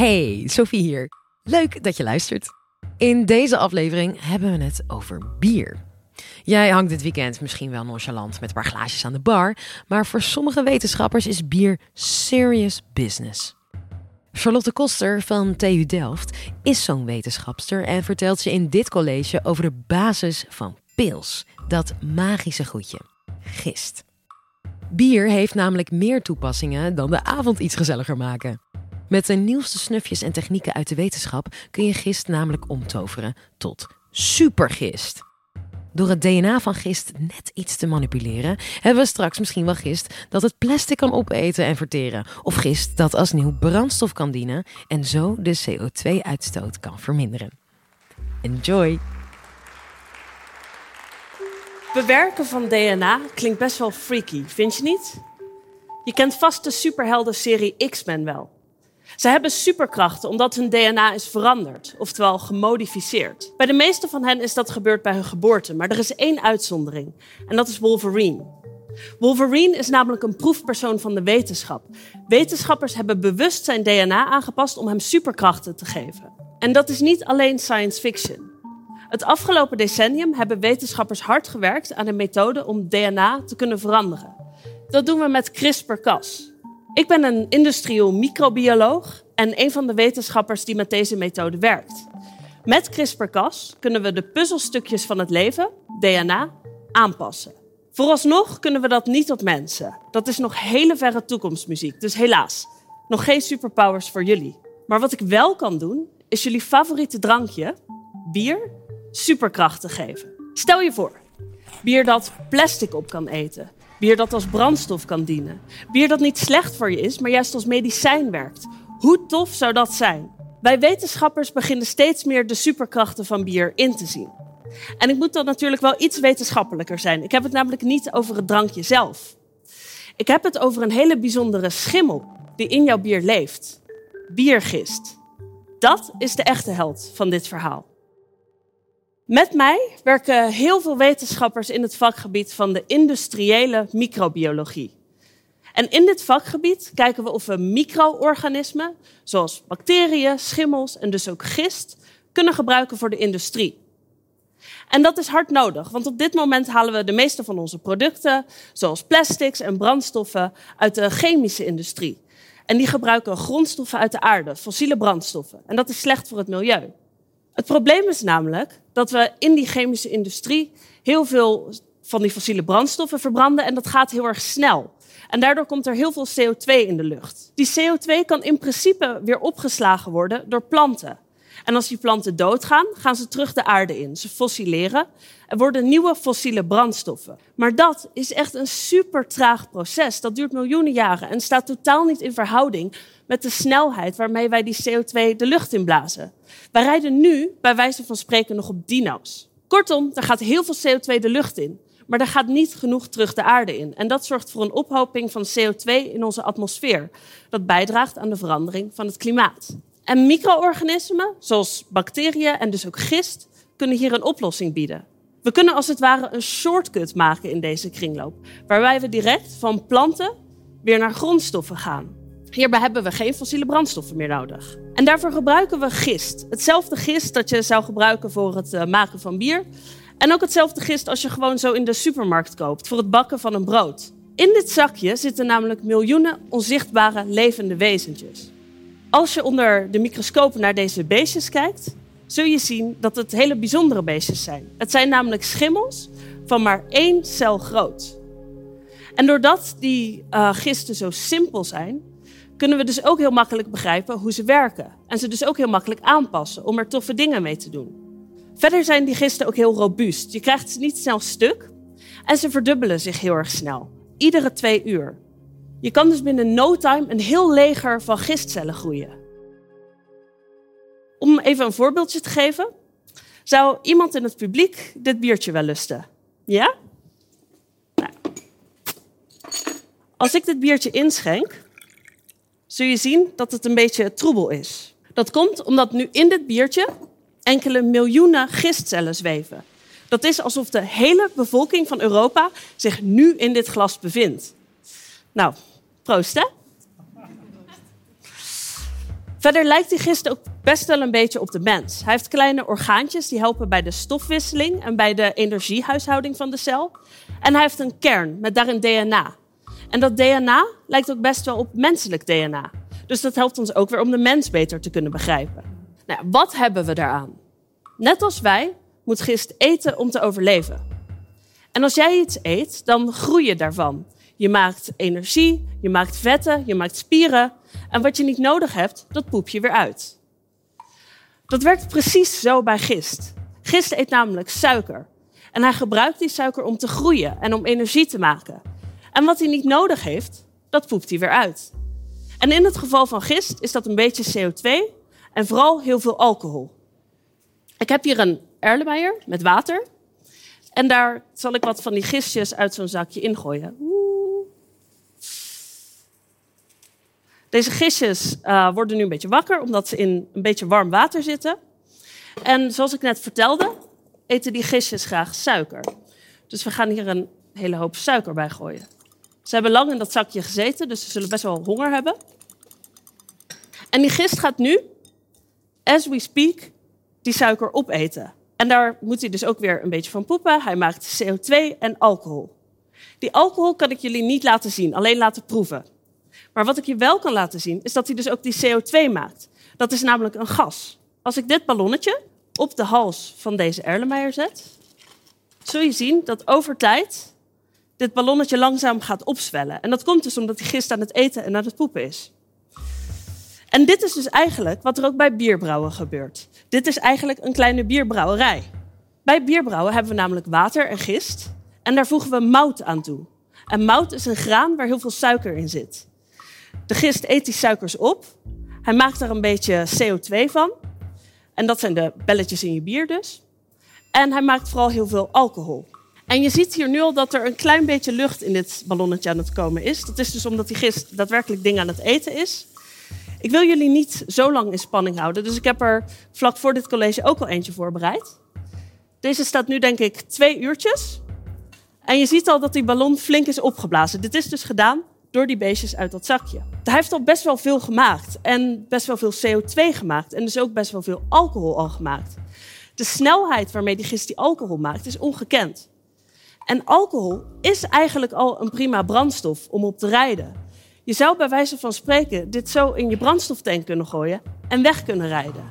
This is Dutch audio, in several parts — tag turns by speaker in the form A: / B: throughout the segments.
A: Hey, Sophie hier. Leuk dat je luistert. In deze aflevering hebben we het over bier. Jij hangt dit weekend misschien wel nonchalant met een paar glaasjes aan de bar, maar voor sommige wetenschappers is bier serious business. Charlotte Koster van TU Delft is zo'n wetenschapster en vertelt ze in dit college over de basis van pils, dat magische goedje, gist. Bier heeft namelijk meer toepassingen dan de avond iets gezelliger maken. Met de nieuwste snufjes en technieken uit de wetenschap kun je gist namelijk omtoveren tot supergist. Door het DNA van gist net iets te manipuleren, hebben we straks misschien wel gist dat het plastic kan opeten en verteren. Of gist dat als nieuw brandstof kan dienen en zo de CO2-uitstoot kan verminderen. Enjoy!
B: Bewerken van DNA klinkt best wel freaky, vind je niet? Je kent vast de superhelden-serie X-Men wel. Ze hebben superkrachten omdat hun DNA is veranderd, oftewel gemodificeerd. Bij de meeste van hen is dat gebeurd bij hun geboorte, maar er is één uitzondering en dat is Wolverine. Wolverine is namelijk een proefpersoon van de wetenschap. Wetenschappers hebben bewust zijn DNA aangepast om hem superkrachten te geven. En dat is niet alleen science fiction. Het afgelopen decennium hebben wetenschappers hard gewerkt aan een methode om DNA te kunnen veranderen. Dat doen we met CRISPR-Cas. Ik ben een industrieel microbioloog en een van de wetenschappers die met deze methode werkt. Met CRISPR-Cas kunnen we de puzzelstukjes van het leven, DNA, aanpassen. Vooralsnog kunnen we dat niet op mensen. Dat is nog hele verre toekomstmuziek, dus helaas, nog geen superpowers voor jullie. Maar wat ik wel kan doen, is jullie favoriete drankje, bier, superkrachten geven. Stel je voor, bier dat plastic op kan eten, Bier dat als brandstof kan dienen. Bier dat niet slecht voor je is, maar juist als medicijn werkt. Hoe tof zou dat zijn? Wij wetenschappers beginnen steeds meer de superkrachten van bier in te zien. En ik moet dan natuurlijk wel iets wetenschappelijker zijn. Ik heb het namelijk niet over het drankje zelf. Ik heb het over een hele bijzondere schimmel die in jouw bier leeft. Biergist. Dat is de echte held van dit verhaal. Met mij werken heel veel wetenschappers in het vakgebied van de industriële microbiologie. En in dit vakgebied kijken we of we micro-organismen, zoals bacteriën, schimmels en dus ook gist, kunnen gebruiken voor de industrie. En dat is hard nodig, want op dit moment halen we de meeste van onze producten, zoals plastics en brandstoffen, uit de chemische industrie. En die gebruiken grondstoffen uit de aarde, fossiele brandstoffen. En dat is slecht voor het milieu. Het probleem is namelijk dat we in die chemische industrie heel veel van die fossiele brandstoffen verbranden en dat gaat heel erg snel. En daardoor komt er heel veel CO2 in de lucht. Die CO2 kan in principe weer opgeslagen worden door planten. En als die planten doodgaan, gaan ze terug de aarde in. Ze fossileren en worden nieuwe fossiele brandstoffen. Maar dat is echt een super traag proces. Dat duurt miljoenen jaren en staat totaal niet in verhouding met de snelheid waarmee wij die CO2 de lucht inblazen. Wij rijden nu, bij wijze van spreken, nog op dino's. Kortom, er gaat heel veel CO2 de lucht in, maar er gaat niet genoeg terug de aarde in. En dat zorgt voor een ophoping van CO2 in onze atmosfeer, dat bijdraagt aan de verandering van het klimaat. En micro-organismen, zoals bacteriën en dus ook gist, kunnen hier een oplossing bieden. We kunnen als het ware een shortcut maken in deze kringloop, waarbij we direct van planten weer naar grondstoffen gaan. Hierbij hebben we geen fossiele brandstoffen meer nodig. En daarvoor gebruiken we gist. Hetzelfde gist dat je zou gebruiken voor het eh, maken van bier. En ook hetzelfde gist als je gewoon zo in de supermarkt koopt voor het bakken van een brood. In dit zakje zitten namelijk miljoenen onzichtbare levende wezentjes. Als je onder de microscoop naar deze beestjes kijkt, zul je zien dat het hele bijzondere beestjes zijn. Het zijn namelijk schimmels van maar één cel groot. En doordat die uh, gisten zo simpel zijn, kunnen we dus ook heel makkelijk begrijpen hoe ze werken. En ze dus ook heel makkelijk aanpassen om er toffe dingen mee te doen. Verder zijn die gisten ook heel robuust. Je krijgt ze niet snel stuk en ze verdubbelen zich heel erg snel. Iedere twee uur. Je kan dus binnen no time een heel leger van gistcellen groeien. Om even een voorbeeldje te geven, zou iemand in het publiek dit biertje wel lusten? Ja? Nou. Als ik dit biertje inschenk, zul je zien dat het een beetje troebel is. Dat komt omdat nu in dit biertje enkele miljoenen gistcellen zweven. Dat is alsof de hele bevolking van Europa zich nu in dit glas bevindt. Nou, proost? Verder lijkt die gist ook best wel een beetje op de mens. Hij heeft kleine orgaantjes die helpen bij de stofwisseling en bij de energiehuishouding van de cel. En hij heeft een kern met daarin DNA. En dat DNA lijkt ook best wel op menselijk DNA. Dus dat helpt ons ook weer om de mens beter te kunnen begrijpen. Nou, wat hebben we daaraan? Net als wij moet gist eten om te overleven. En als jij iets eet, dan groei je daarvan. Je maakt energie, je maakt vetten, je maakt spieren. En wat je niet nodig hebt, dat poep je weer uit. Dat werkt precies zo bij gist. Gist eet namelijk suiker. En hij gebruikt die suiker om te groeien en om energie te maken. En wat hij niet nodig heeft, dat poept hij weer uit. En in het geval van gist is dat een beetje CO2 en vooral heel veel alcohol. Ik heb hier een erlenmeyer met water. En daar zal ik wat van die gistjes uit zo'n zakje ingooien. Deze gistjes uh, worden nu een beetje wakker, omdat ze in een beetje warm water zitten. En zoals ik net vertelde, eten die gistjes graag suiker. Dus we gaan hier een hele hoop suiker bij gooien. Ze hebben lang in dat zakje gezeten, dus ze zullen best wel honger hebben. En die gist gaat nu, as we speak, die suiker opeten. En daar moet hij dus ook weer een beetje van poepen. Hij maakt CO2 en alcohol. Die alcohol kan ik jullie niet laten zien, alleen laten proeven. Maar wat ik je wel kan laten zien, is dat hij dus ook die CO2 maakt. Dat is namelijk een gas. Als ik dit ballonnetje op de hals van deze Erlenmeyer zet, zul je zien dat over tijd dit ballonnetje langzaam gaat opzwellen. En dat komt dus omdat hij gist aan het eten en aan het poepen is. En dit is dus eigenlijk wat er ook bij bierbrouwen gebeurt. Dit is eigenlijk een kleine bierbrouwerij. Bij bierbrouwen hebben we namelijk water en gist. En daar voegen we mout aan toe. En mout is een graan waar heel veel suiker in zit. De gist eet die suikers op. Hij maakt er een beetje CO2 van. En dat zijn de belletjes in je bier dus. En hij maakt vooral heel veel alcohol. En je ziet hier nu al dat er een klein beetje lucht in dit ballonnetje aan het komen is. Dat is dus omdat die gist daadwerkelijk dingen aan het eten is. Ik wil jullie niet zo lang in spanning houden, dus ik heb er vlak voor dit college ook al eentje voorbereid. Deze staat nu denk ik twee uurtjes. En je ziet al dat die ballon flink is opgeblazen. Dit is dus gedaan door die beestjes uit dat zakje. Hij heeft al best wel veel gemaakt en best wel veel CO2 gemaakt en dus ook best wel veel alcohol al gemaakt. De snelheid waarmee die gist die alcohol maakt is ongekend. En alcohol is eigenlijk al een prima brandstof om op te rijden. Je zou bij wijze van spreken dit zo in je brandstoftank kunnen gooien en weg kunnen rijden.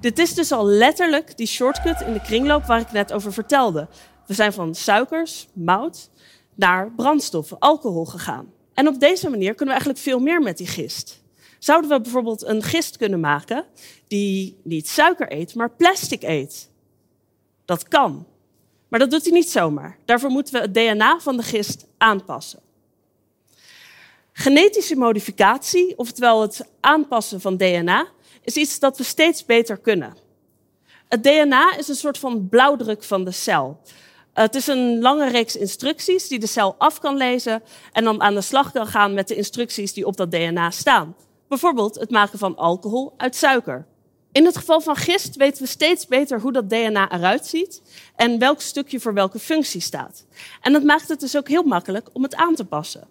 B: Dit is dus al letterlijk die shortcut in de kringloop waar ik net over vertelde. We zijn van suikers, mout, naar brandstof, alcohol gegaan. En op deze manier kunnen we eigenlijk veel meer met die gist. Zouden we bijvoorbeeld een gist kunnen maken die niet suiker eet, maar plastic eet? Dat kan. Maar dat doet hij niet zomaar. Daarvoor moeten we het DNA van de gist aanpassen. Genetische modificatie, oftewel het aanpassen van DNA, is iets dat we steeds beter kunnen. Het DNA is een soort van blauwdruk van de cel. Het is een lange reeks instructies die de cel af kan lezen en dan aan de slag kan gaan met de instructies die op dat DNA staan. Bijvoorbeeld het maken van alcohol uit suiker. In het geval van gist weten we steeds beter hoe dat DNA eruit ziet en welk stukje voor welke functie staat. En dat maakt het dus ook heel makkelijk om het aan te passen.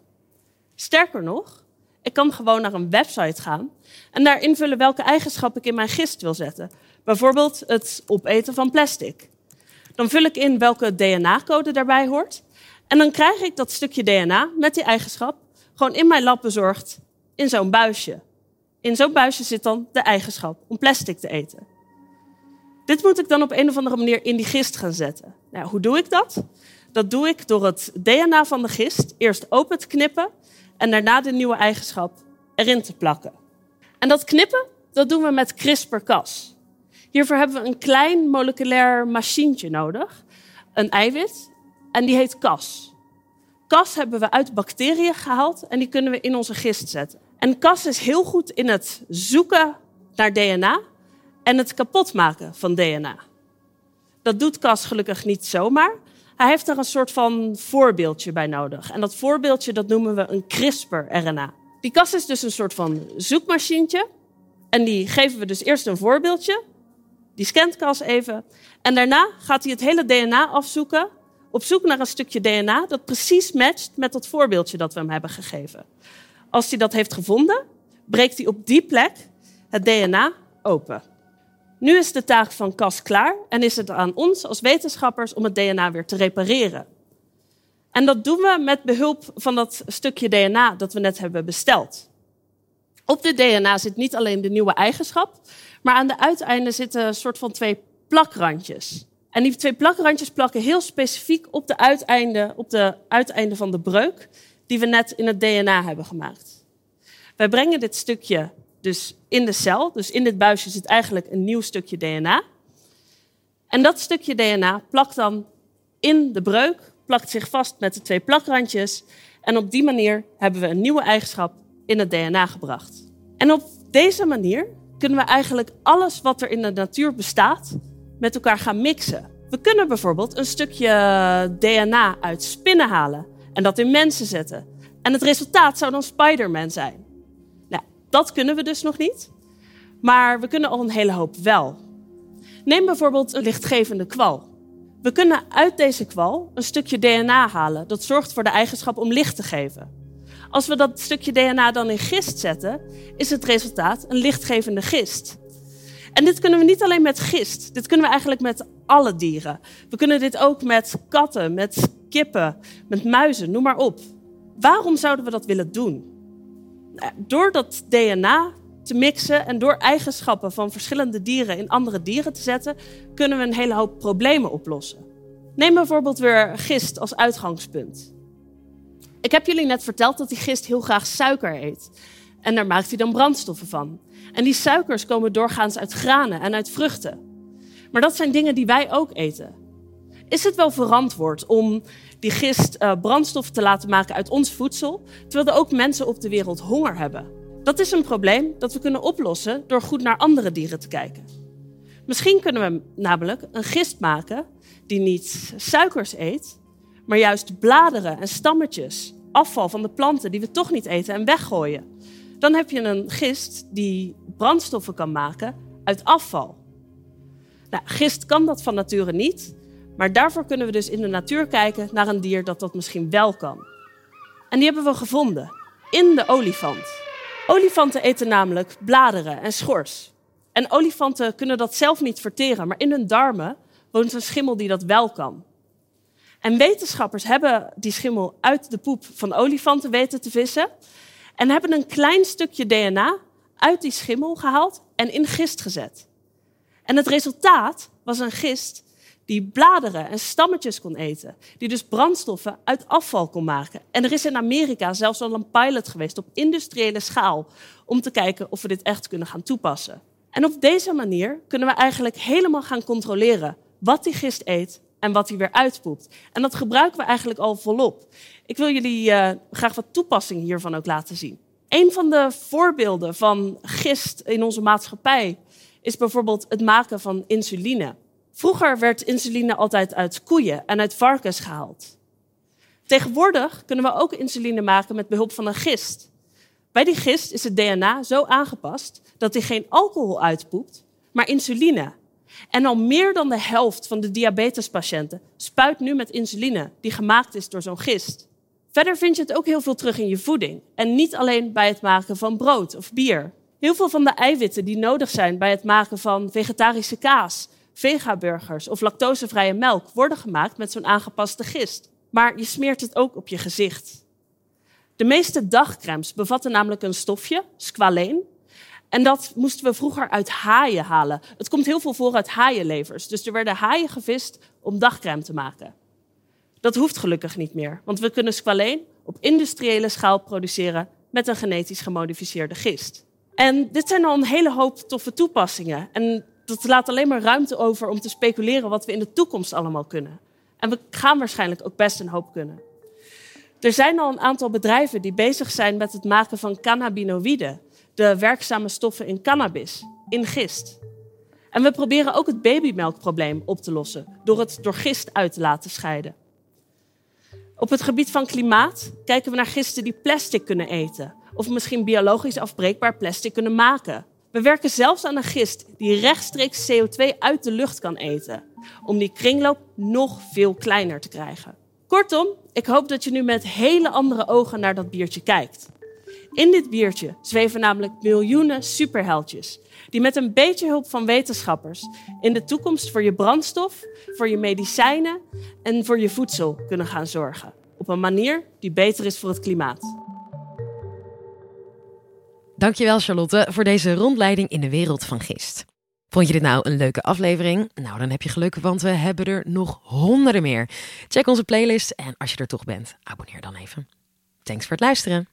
B: Sterker nog, ik kan gewoon naar een website gaan en daar invullen welke eigenschap ik in mijn gist wil zetten. Bijvoorbeeld het opeten van plastic. Dan vul ik in welke DNA-code daarbij hoort. En dan krijg ik dat stukje DNA met die eigenschap gewoon in mijn lab bezorgd in zo'n buisje. In zo'n buisje zit dan de eigenschap om plastic te eten. Dit moet ik dan op een of andere manier in die gist gaan zetten. Nou, hoe doe ik dat? Dat doe ik door het DNA van de gist eerst open te knippen en daarna de nieuwe eigenschap erin te plakken. En dat knippen, dat doen we met CRISPR-Cas. Hiervoor hebben we een klein moleculair machientje nodig, een eiwit, en die heet Cas. Cas hebben we uit bacteriën gehaald en die kunnen we in onze gist zetten. En Cas is heel goed in het zoeken naar DNA en het kapotmaken van DNA. Dat doet Cas gelukkig niet zomaar, hij heeft er een soort van voorbeeldje bij nodig. En dat voorbeeldje dat noemen we een CRISPR-RNA. Die kast is dus een soort van zoekmachientje. En die geven we dus eerst een voorbeeldje. Die scant Cas even. En daarna gaat hij het hele DNA afzoeken. Op zoek naar een stukje DNA dat precies matcht met dat voorbeeldje dat we hem hebben gegeven. Als hij dat heeft gevonden, breekt hij op die plek het DNA, open. Nu is de taak van Cas klaar en is het aan ons als wetenschappers om het DNA weer te repareren. En dat doen we met behulp van dat stukje DNA dat we net hebben besteld. Op dit DNA zit niet alleen de nieuwe eigenschap, maar aan de uiteinden zitten een soort van twee plakrandjes. En die twee plakrandjes plakken heel specifiek op de uiteinden, op de uiteinden van de breuk die we net in het DNA hebben gemaakt. Wij brengen dit stukje dus in de cel, dus in dit buisje zit eigenlijk een nieuw stukje DNA. En dat stukje DNA plakt dan in de breuk, plakt zich vast met de twee plakrandjes. En op die manier hebben we een nieuwe eigenschap in het DNA gebracht. En op deze manier kunnen we eigenlijk alles wat er in de natuur bestaat met elkaar gaan mixen. We kunnen bijvoorbeeld een stukje DNA uit spinnen halen en dat in mensen zetten. En het resultaat zou dan Spider-Man zijn. Nou, dat kunnen we dus nog niet. Maar we kunnen al een hele hoop wel. Neem bijvoorbeeld een lichtgevende kwal. We kunnen uit deze kwal een stukje DNA halen dat zorgt voor de eigenschap om licht te geven. Als we dat stukje DNA dan in gist zetten, is het resultaat een lichtgevende gist. En dit kunnen we niet alleen met gist. Dit kunnen we eigenlijk met alle dieren. We kunnen dit ook met katten, met kippen, met muizen, noem maar op. Waarom zouden we dat willen doen? Nou, door dat DNA te mixen en door eigenschappen van verschillende dieren in andere dieren te zetten, kunnen we een hele hoop problemen oplossen. Neem bijvoorbeeld weer gist als uitgangspunt. Ik heb jullie net verteld dat die gist heel graag suiker eet. En daar maakt hij dan brandstoffen van. En die suikers komen doorgaans uit granen en uit vruchten. Maar dat zijn dingen die wij ook eten. Is het wel verantwoord om die gist uh, brandstof te laten maken uit ons voedsel, terwijl er ook mensen op de wereld honger hebben? Dat is een probleem dat we kunnen oplossen door goed naar andere dieren te kijken. Misschien kunnen we namelijk een gist maken die niet suikers eet, maar juist bladeren en stammetjes, afval van de planten die we toch niet eten en weggooien. Dan heb je een gist die brandstoffen kan maken uit afval. Nou, gist kan dat van nature niet, maar daarvoor kunnen we dus in de natuur kijken naar een dier dat dat misschien wel kan. En die hebben we gevonden in de olifant. Olifanten eten namelijk bladeren en schors. En olifanten kunnen dat zelf niet verteren, maar in hun darmen woont een schimmel die dat wel kan. En wetenschappers hebben die schimmel uit de poep van olifanten weten te vissen. En hebben een klein stukje DNA uit die schimmel gehaald en in gist gezet. En het resultaat was een gist die bladeren en stammetjes kon eten. Die dus brandstoffen uit afval kon maken. En er is in Amerika zelfs al een pilot geweest op industriële schaal. Om te kijken of we dit echt kunnen gaan toepassen. En op deze manier kunnen we eigenlijk helemaal gaan controleren wat die gist eet en wat hij weer uitpoept. En dat gebruiken we eigenlijk al volop. Ik wil jullie uh, graag wat toepassingen hiervan ook laten zien. Een van de voorbeelden van gist in onze maatschappij is bijvoorbeeld het maken van insuline. Vroeger werd insuline altijd uit koeien en uit varkens gehaald. Tegenwoordig kunnen we ook insuline maken met behulp van een gist. Bij die gist is het DNA zo aangepast dat hij geen alcohol uitpoept, maar insuline. En al meer dan de helft van de diabetespatiënten spuit nu met insuline, die gemaakt is door zo'n gist. Verder vind je het ook heel veel terug in je voeding. En niet alleen bij het maken van brood of bier. Heel veel van de eiwitten die nodig zijn bij het maken van vegetarische kaas, vegaburgers of lactosevrije melk worden gemaakt met zo'n aangepaste gist. Maar je smeert het ook op je gezicht. De meeste dagcremes bevatten namelijk een stofje, squaleen, en dat moesten we vroeger uit haaien halen. Het komt heel veel voor uit haaienlevers. Dus er werden haaien gevist om dagcrème te maken. Dat hoeft gelukkig niet meer, want we kunnen squaleen op industriële schaal produceren met een genetisch gemodificeerde gist. En dit zijn al een hele hoop toffe toepassingen. En dat laat alleen maar ruimte over om te speculeren wat we in de toekomst allemaal kunnen. En we gaan waarschijnlijk ook best een hoop kunnen. Er zijn al een aantal bedrijven die bezig zijn met het maken van cannabinoïden de werkzame stoffen in cannabis, in gist. En we proberen ook het babymelkprobleem op te lossen door het door gist uit te laten scheiden. Op het gebied van klimaat kijken we naar gisten die plastic kunnen eten of misschien biologisch afbreekbaar plastic kunnen maken. We werken zelfs aan een gist die rechtstreeks CO2 uit de lucht kan eten, om die kringloop nog veel kleiner te krijgen. Kortom, ik hoop dat je nu met hele andere ogen naar dat biertje kijkt. In dit biertje zweven namelijk miljoenen superheldjes, die met een beetje hulp van wetenschappers in de toekomst voor je brandstof, voor je medicijnen en voor je voedsel kunnen gaan zorgen. Op een manier die beter is voor het klimaat.
A: Dankjewel Charlotte voor deze rondleiding in de wereld van gist. Vond je dit nou een leuke aflevering? Nou, dan heb je geluk, want we hebben er nog honderden meer. Check onze playlist en als je er toch bent, abonneer dan even. Thanks voor het luisteren.